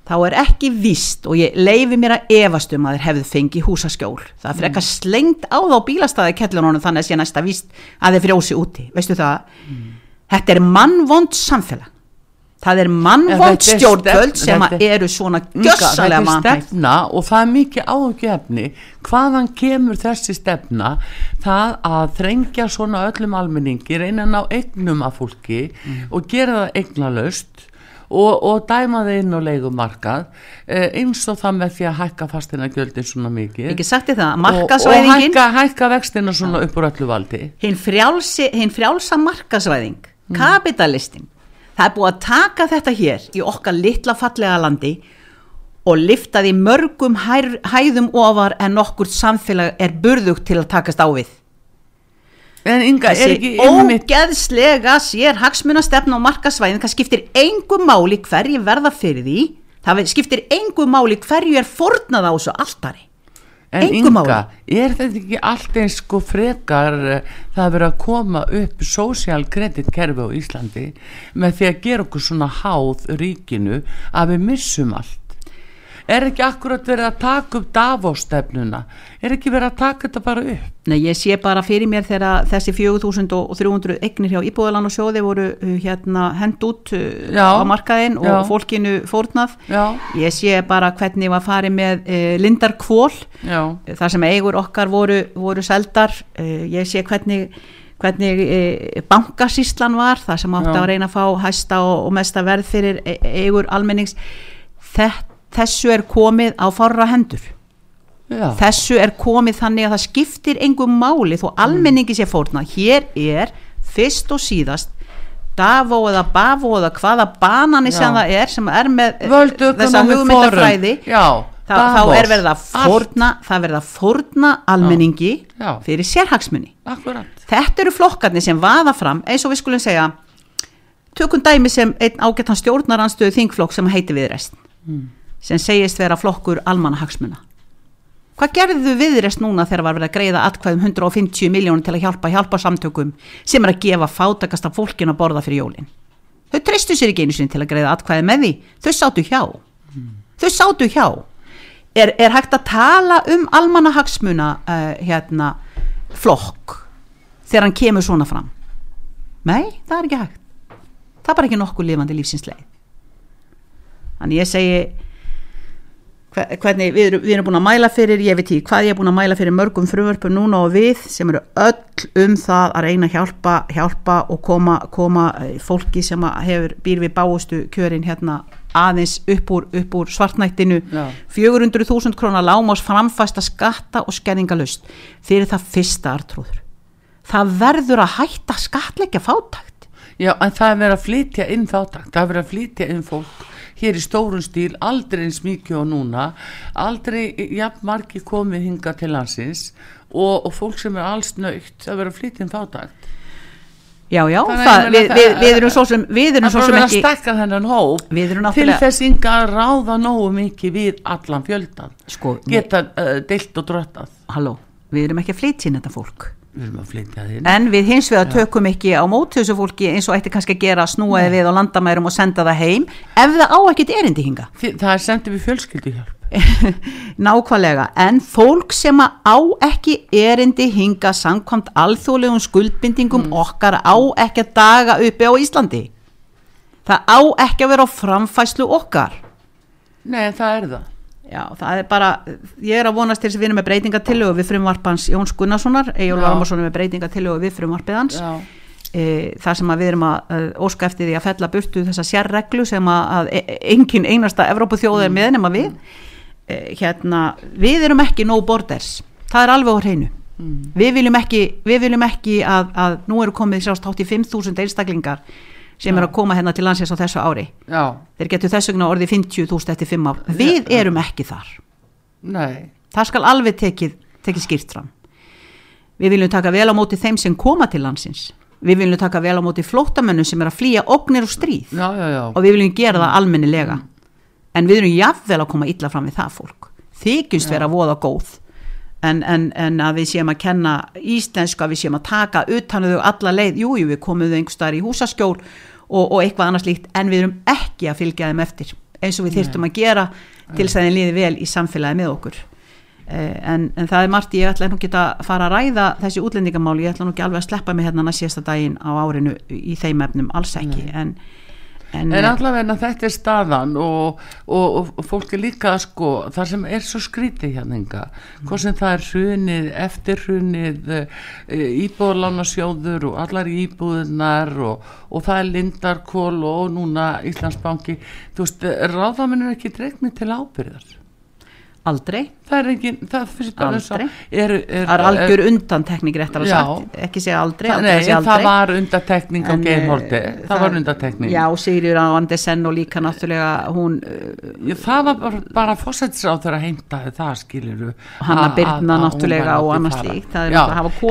þá er ekki víst og ég leifi mér að efast um að þeir hefðu fengið húsaskjól. Það er frekar slengt á þá bílastæði kettlunum þannig að sé næsta víst að þeir frjósi úti. Veistu það, þetta er mannvond samfélag það er þetta er stjórnvöld sem þetta er- eru svona Inga, þetta gjössalega er stefna og það er mikið áhugjefni hvaðan kemur þessi stefna. Það að þrengja svona öllum almenningi, reyna að ná eignum af fólki Mm. og gera það eignalaust og, og dæma það inn á leigumarkað eh, eins og það með því að hækka fastina gjöldin svona mikið. Ekki sagt þið það, og, og hækka, hækka vextina svona upp úr öllu valdi. Hinn frjálsa markasvæðing Mm. kapitalistin það er búið að taka þetta hér í okkar litla fallega landi og lifta því mörgum hær, hæðum ofar en nokkur samfélag er burðugt til að takast á við. En Inga, er þessi ekki einmitt ógeðslega sér hagsmuna stefna á markasvæðin það skiptir engu máli hverju verða fyrir því það skiptir engu máli hverju er fornað á þessu altari En máli. er þetta ekki allt eins sko frekar eh, það að vera að koma upp social credit kerfi á Íslandi með því að gera okkur svona háð ríkinu að við missum allt? Er ekki akkurat verið að taka upp Davos-stefnuna? Er ekki verið að taka þetta bara upp? Nei, ég sé bara fyrir mér þegar þessi 4300 eignir hjá Íbúðalan og sjóði voru uh, hérna hend út uh, Já. á markaðin og Já. fólkinu fórnað. Já, Ég sé bara hvernig var farið með uh, Lindarkvól, þar sem eigur okkar voru, voru seldar. Uh, ég sé hvernig, hvernig uh, bankasíslan var, þar sem átti að reyna að fá hæsta og, og mesta verð fyrir e- eigur almennings. Þett, þessu er komið á fárra hendur. Já. þessu er komið þannig að það skiptir engum máli þó almenningi sé fórna hér er fyrst og síðast Davó eða Bavó eða hvaða banani sem Já. það er sem er með eh, Völdu þessa hugmyndafræði þá, þá er verið að fórna það er verið að fórna almenningi Já. fyrir sérhagsmunni Akkurat. þetta eru flokkarnir sem vaða fram eins og við skulum segja tökum dæmi sem einn ágættan stjórnaranstöðu þingflokk sem heiti viðrest sem segist vera flokkur almanna hagsmuna hvað gerðu viðrest núna þegar var verið að greiða atkvæðum 150 miljónum til að hjálpa hjálpa samtökum sem er að gefa fátakasta fólkin að borða fyrir jólin? Þau treystu sér ekki einu sinni til að greiða atkvæði með því. Þau sátu hjá. Þau sátu hjá. Er, er hægt að tala um almanna hagsmuna uh, hérna flokk þegar hann kemur svona fram? Nei, það er ekki hægt. Það er bara ekki nokkuð lifandi lífsins leið. Þannig ég segi hvernig við erum, við erum búin að mæla fyrir ég veit ekki hvað ég er búin að mæla fyrir mörgum frumvörpum núna og við sem eru öll um það að reyna að hjálpa, hjálpa og koma, koma eh, fólki sem hefur býr við báustu kjörin hérna aðeins upp úr, upp úr svartnættinu. Já. 400.000 krónar lámás framfæsta skatta og skerningalust fyrir það fyrsta artrúður. Það verður að hætta skatleggja fátækt. Já, en það er verið að flytja inn þáttakt, það er verið að flytja inn fólk hér í stórun stíl, aldrei eins mikið og núna, aldrei jafn margi komið hinga til landsins og, og fólk sem er alls nöytt, að flytja inn þáttakt. já já, það, við, við, við erum svo sem við erum svo sem ekki hóp til þess ynga að ráða nógu mikið við allan fjöldan, sko, geta uh, deilt og drottað. halló, við erum ekki að flytja inn þetta fólk En við hins vegar tökum ekki á móti þessu fólki eins og ætti kannski að gera snúaði við á landamærum og senda það heim ef það á ekkit erindi hinga Það er sendið við fjölskylduhjálp. [LAUGHS] nákvæmlega, en fólk sem á ekki erindi hinga samkvæmt alþjóðlegum skuldbindingum okkar á ekki að daga uppi á Íslandi. Það á ekki að vera á framfæslu okkar. Nei, það er það. Já, það er bara, ég er að vonast til þess að við erum með breytingatillögu við frumvarpans Jóns Gunnarssonar, Egil Já. Varmarsson er með breytingatillögu við frumvarpið hans. E, þar sem við erum að, óska eftir því að fella burtu þessa sérreglu sem að, að e- engin einasta Evrópuþjóð er með nema við. E, hérna, við erum ekki no borders, það er alveg á hreinu. Við viljum ekki, við viljum ekki að, að nú eru komið sjást hátt í 5.000 einstaklingar sem eru að koma hérna til landsins á þessu ári. Já, þeir getur þess vegna orðið 50.000 eftir 5 ár. Við erum ekki þar. Nei, það skal alveg tekið, tekið skýrt fram. Við viljum taka vel á móti þeim sem koma til landsins. Við viljum taka vel á móti flóttamönnum sem er að flýja ógnir og stríð. Já, já, já. og við viljum gera það almennilega. En við erum jafnvel að koma illa fram við það fólk. Þykjumst vera voða góð en, en, en að við séum að kenna íslensku að við séum að taka utan þau alla leið, jújú jú, við komum þau einhver staðar í húsaskjól og, og eitthvað annars líkt en við erum ekki að fylgja þeim eftir eins og við þyrftum að gera til þess að þeim líði vel í samfélagi með okkur. Eh, en, en það er margt, ég ætla nú ekki að fara að ræða þessi útlendingamál, ég ætla nú ekki alveg að sleppa mig hérna næst síðasta daginn á árinu í þeim efnum, alls ekki. En, en, en allavega þetta er staðan og, og, og fólk er líka sko, það sem er svo skrítið hérna hvort sem það er hrunið, eftirhrunið eh, íbúðlánarsjóður og allar íbúðunar og, og það er Lindarkól og núna Íslandsbanki. Þú veist, ráðamenn er ekki dregnið til ábyrðar Aldrei. Það er engin, það finnst bara eins og er, er, það er algjör undantekning réttar að sagt, ekki segja aldrei, það, nei, segja aldrei. það var undantekning á geimholdi, það, það var undantekning. Já, Sigurður Andersen og líka náttúrulega hún já, Það var bara, bara fósætsráður að heimta það skiluru Hanna Byrna náttúrulega og annars líkt það já,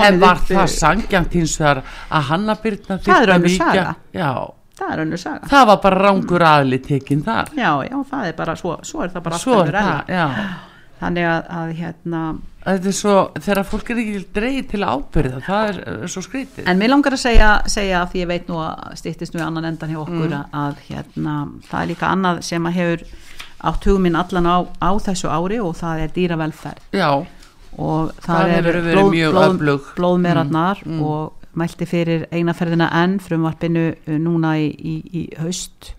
En var upp, það sangjant hins vegar að Hanna Byrna Það er önnur saga. Já Það er önnur saga. Það var bara rángur aðli tekinn þar. Já, já, það er bara, svo, svo er það bara alltaf verið aðli. Þannig að, að hérna... Þetta er svo, þegar fólk er ekki dreigð til ábyrða, það er, er svo skritið. En mér langar að segja, segja að því ég veit nú að stýttist nú í annan endan hjá okkur mm. að hérna, það er líka annað sem að hefur átt hugminn allan á, á þessu ári og það er dýravelferð. Já. Og það, það er blóð, blóð, blóðmerarnar mm. mm. og mælti fyrir einaferðina enn frumvarpinu uh, núna í, í, í haust.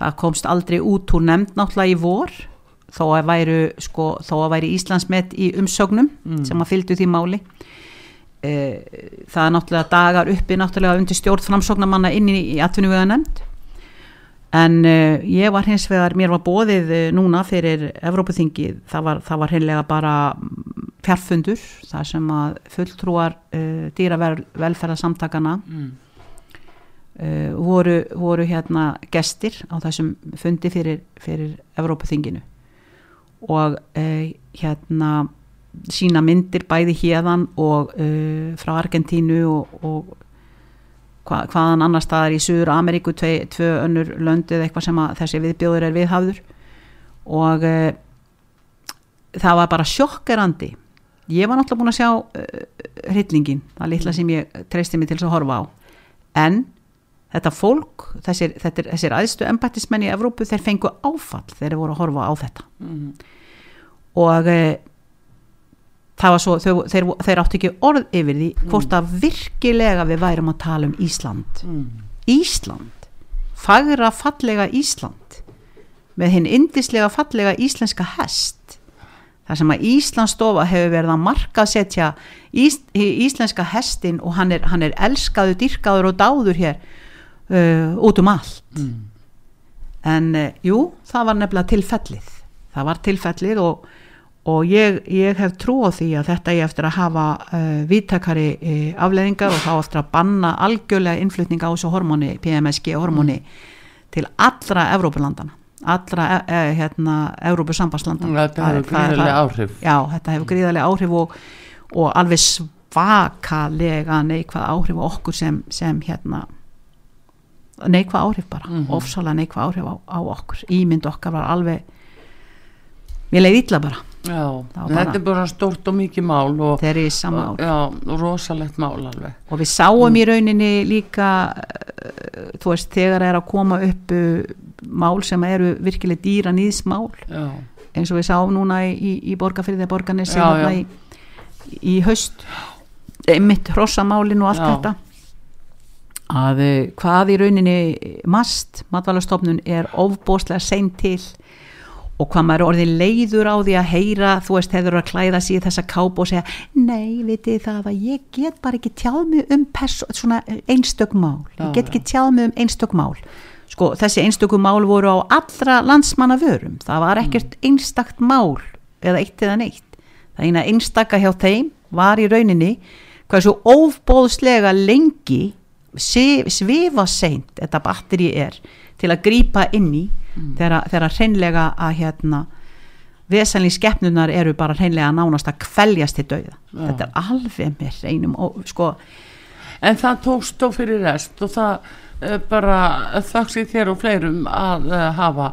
Það komst aldrei út úr nefnd náttúrulega í vor þó að væri, sko, þó að væri Íslandsmet í umsögnum mm. sem að fylgdu því máli. E, það er náttúrulega dagar uppi náttúrulega undir stjórn framsóknamanna inn í, í atvinnuvega nefnd en e, ég var hins vegar, mér var bóðið e, núna fyrir Evrópuþingi, það var, það var heimlega bara fjarfundur þar sem að fulltrúar uh, dýravelferðarsamtakana mm. uh, voru, voru hérna gestir á þessum fundi fyrir, fyrir Evrópaþinginu og uh, hérna sína myndir bæði hérðan og frá Argentínu og, og hva, hvaðan annar staðar í Suður Ameríku tvei, tvö önnur löndið eitthvað sem þessi viðbjóður er viðhafður. Og það var bara sjokkerandi. Ég var náttúrulega búin að sjá uh, hryllingin, það litla sem ég treysti mig til að horfa á. En þetta fólk, þessir, þessir, þessir aðstu embættismenn í Evrópu þeir fengu áfall þegar þeir voru að horfa á þetta. Mm. og uh, það var svo þeir, þeir, þeir átti ekki orð yfir því mm. hvort að virkilega við værum að tala um Ísland mm. Ísland fagra fallega Ísland með hinn indislega fallega íslenska hest þar sem að Íslandsstofa hefur verið að marka setja ís, íslenska hestin og hann er, hann er elskaður, dyrkaður og dáður hér uh, út um allt mm. en uh, jú, það var nefnilega tilfellið það var tilfellið og, og ég, ég hef trú á því að þetta er eftir að hafa uh, vittakari uh, afleðingar og þá eftir að banna algjörlega innflutninga á þessu hormóni, PMSG hormóni mm. til allra Evrópulandana allra e, e, hérna Európusambandslandan þetta hefur gríðarlega áhrif já, þetta hefur gríðarlega áhrif og, og alveg svakalega neikvað áhrif okkur sem, sem hérna neikvað áhrif bara, mm -hmm. ofsalega neikvað áhrif á, á okkur, ímynd okkar var alveg mér leiði illa bara Já, þetta er bara stort og mikið mál og, samál Já, rosalegt mál alveg. Og við sáum mm. í rauninni líka uh, þú veist, þegar er að koma upp uh, mál sem eru virkileg dýra nýðsmál eins og við sáum núna í, í, í borgarfyrðið borgarnessi í, í haust mitt hrossamálin og allt já. þetta. Að eh, hvað í rauninni mast matvalastofnun er ofbóslega sein til og hvað maður orðið leiður á því að heyra þú veist, hefur að klæða sér þessa káp og segja, nei, vitið það að ég get bara ekki tjáð mig um svona einstök mál, ég get ekki tjáð mig um einstök mál. Sko þessi einstökum mál voru á allra landsmanna vörum það var ekkert mm. einstakt mál eða eitt eða neitt. Það eina einstaka hjá þeim var í rauninni hvað svo ófbóðslega lengi svifa seint þetta batteri er til að grýpa inn í mm. þegar hreinlega að hérna vesenlík skeppnunar eru bara hreinlega nánast að kvæljast til dauða. Þetta er alveg með reynum og, sko, en það tókst þó fyrir rest og það Eh, bara þakks í þér og fleirum að eh, hafa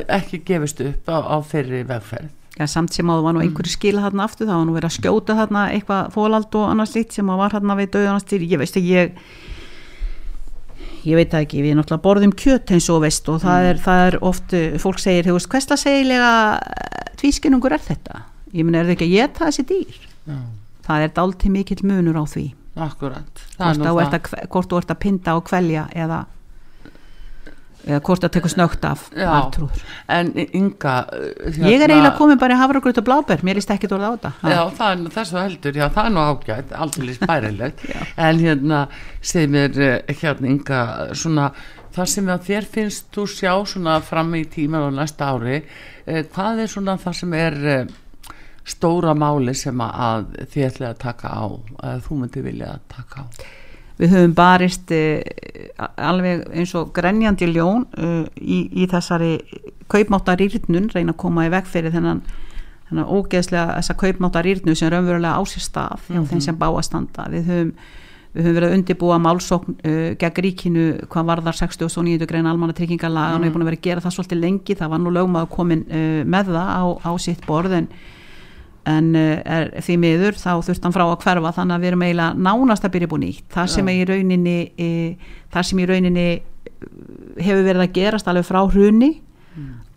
ekki gefist upp á, á þeirri vegferð. Já, samt sem að það var nú einhverju skila þarna aftur, það var nú verið að skjóta þarna eitthvað fólald og annars lít sem að var þarna við döðanastýr, ég veist að ég ég veit það ekki, við náttúrulega borðum kjöt eins og veist og það, er, það er oft uh, fólk segir, þú veist, hversla segilega tvískinnungur er þetta? Ég menn er það ekki að geta þessi dýr? Já, það er dálítið mikill munur á því. Akkurat. Hvort þú ert að pinda og kvelja eða eða hvort það tekur snögt af artrúður. En Inga uh, ég er eiginlega komin bara í hafragröð og bláber mér líst ekki orða á þetta. Já, það er þessu heldur, já, það er nú ágætt, aldrei spærilegt, [LAUGHS] en hérna, segð mér, eh, hérna, Inga, svona, það sem þér finnst þú sjá svona fram í tíman og næsta ári, eh, hvað er svona það sem er eh, stóra máli sem að þið ætlaði að taka á, að þú myndi vilja að taka á? Við höfum barist uh, alveg eins og grenjandi ljón uh, í, í þessari kaupmáttarýrnun reyna að koma í veg fyrir þennan þennan ógeðslega þessa kaupmáttarýrnu sem raunverulega á sér stað hjá þeim sem bá að standa. Við höfum Við höfum verið að undibúa málsókn uh, gegn ríkinu hvað varðar 69. grein almanna tryggingalaga og við erum búin að vera að gera það svolítið lengi. Það var nú lögmaður komin uh, með það á, á sitt borð en, uh, er, því miður þá þurft hann frá að hverfa þannig að við erum eiginlega nánast að byrja búin nýtt. Það sem, í rauninni, e, það sem í rauninni eh, hefur verið að gerast alveg frá hruni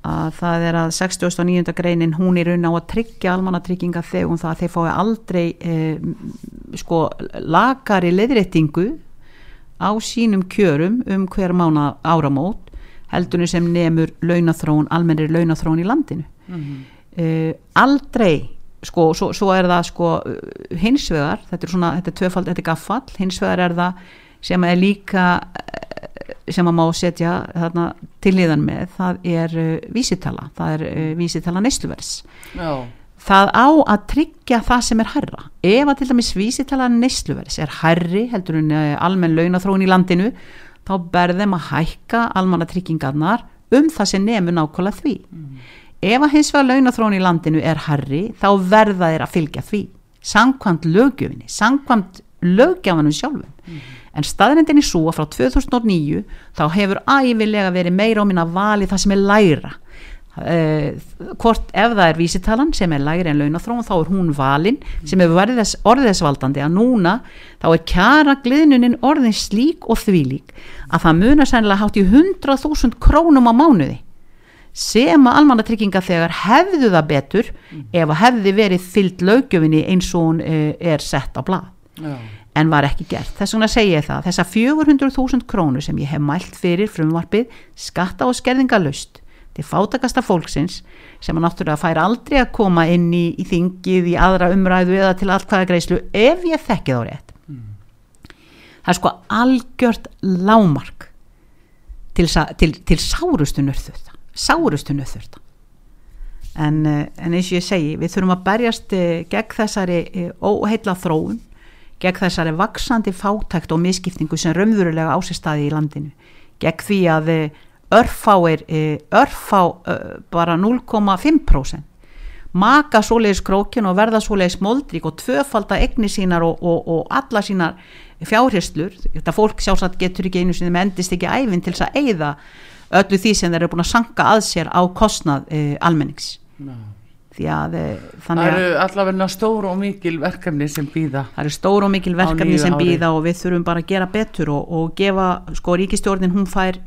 að það er að 69. greinin hún er raun á að tryggja almannatrygginga þegar það að þeir fái aldrei e, sko lagari leðréttingu á sínum kjörum um hver mánu áramót heldunni sem nemur launathrón, almennir launathrón í landinu. Uh, aldrei sko, svo, svo er það sko uh, hins vegar, þetta er svona þetta er tvöfald, þetta er gaffall, hins vegar er það sem er líka uh, sem að má setja þarna til liðan með, það er uh, vísitala, það er uh, vísitala nesluvers Já, það á að tryggja það sem er herra ef að til dæmis vísitala nesluvers er herri heldur uh, almenn launathróun í landinu þá berðum að hækka almanna tryggingarnar um það sem nefnur nákvæmlega því ef að hins vegar launathróun í landinu er herri þá verða þeir að fylgja því samkvæmt lögjöfinni samkvæmt lögjafanum sjálfum. En staðrendin er svo að frá 2009 þá hefur æfilega verið meira á minna vali það sem er læra uh, hvort ef það er vísitalan sem er lægri en launathróun þá er hún valin sem hefur verið þess, orðið þess valdandi að núna þá er kjara gliðnunin orðin slík og þvílík að það munar sennilega hátt í 100.000 krónum á mánuði sem að almannatrygginga þegar hefðu það betur ef að hefði verið fyllt lögjöfinni eins og hún uh, er sett á blað. Já, en var ekki gert. Þess vegna segi ég það. Þessar 400.000 krónur sem ég hef mælt fyrir frumvarpið skatta og skerðingalust til fátakasta fólksins sem að náttúrulega fær aldrei að koma inn í, í þingið, í aðra umræðu eða til allkvæða greiðslu ef ég þekki þá rétt. Það er sko algjört lámark til, til, til sárustu nörþurta sárustu nörþurta en, eh, en eins og ég segi við þurfum að berjast eh, gegn þessari eh, óheilla þróun gegn þessari vaksandi fátækt og miskiptingu sem raunverulega ásistæði í landinu gegn því að örfáir eh, örfá bara 0,5% maka svoleiðis krókin og verða svoleiðis moldrík og tvöfalda egni sínar og, og, og alla sínar fjárherslur þetta fólk sjálfsagt getur ekki einu sinni með endist ekki æfinn til þess að eigða öllu því sem þeir eru búin að sanka að sér á kostnað eh, almennings já. því að eh, Það eru allavega stór og mikil verkefni sem býða. það eru stór og mikil verkefni sem býða og við þurfum bara að gera betur og, og gefa, sko ríkistjórnin hún fær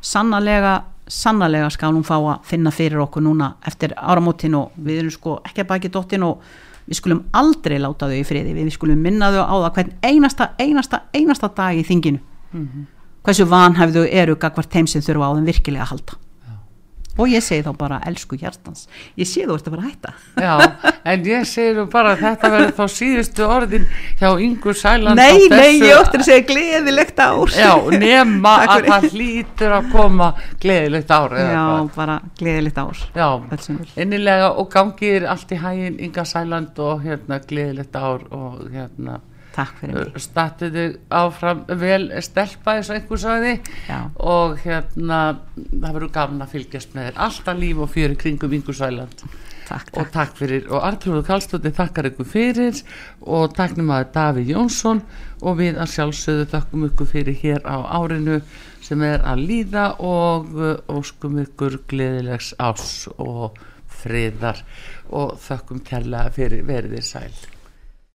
sannarlega sannarlega skal hún fá að finna fyrir okkur núna eftir áramótin og við erum sko ekki að baki dottin og við skulum aldrei láta þau í friði, við skulum minna þau á það hvern einasta, einasta, einasta dag í þinginu hversu vanhæfðu eru gagvart þeim sem þurfa á þeim virkilega að halda. Og ég segi þá bara elsku hjartans. Ég sé þú ert að að hætta. Já, en ég segir nú bara að þetta verður þá síðustu orðin hjá Ingur Sæland á nei, nei, ég óttir að segja gleðilegt ár. Já, nema að það hlýtur að koma gleðilegt ár Já, hvað. bara gleðilegt ár. Já, innilega og gangir allt í hægin Inga Sæland og hérna gleðilegt ár og hérna Takk fyrir mig. Statuðu áfram vel stelpa eins og einhver sagði. Já. og hérna það verður gaman að fylgjast með þér alltaf líf og fyrir kringum Takk, og takk. fyrir og Artrúður Kallstóttir þakkar ykkur fyrir. Og takknum að Davíð Jónsson. Og við að sjálfsögðu þakkum ykkur fyrir hér á árinu sem er að líða og uh, óskum ykkur gleðilegs ás og friðar. Og þakkum kærlega fyrir veriðir sæl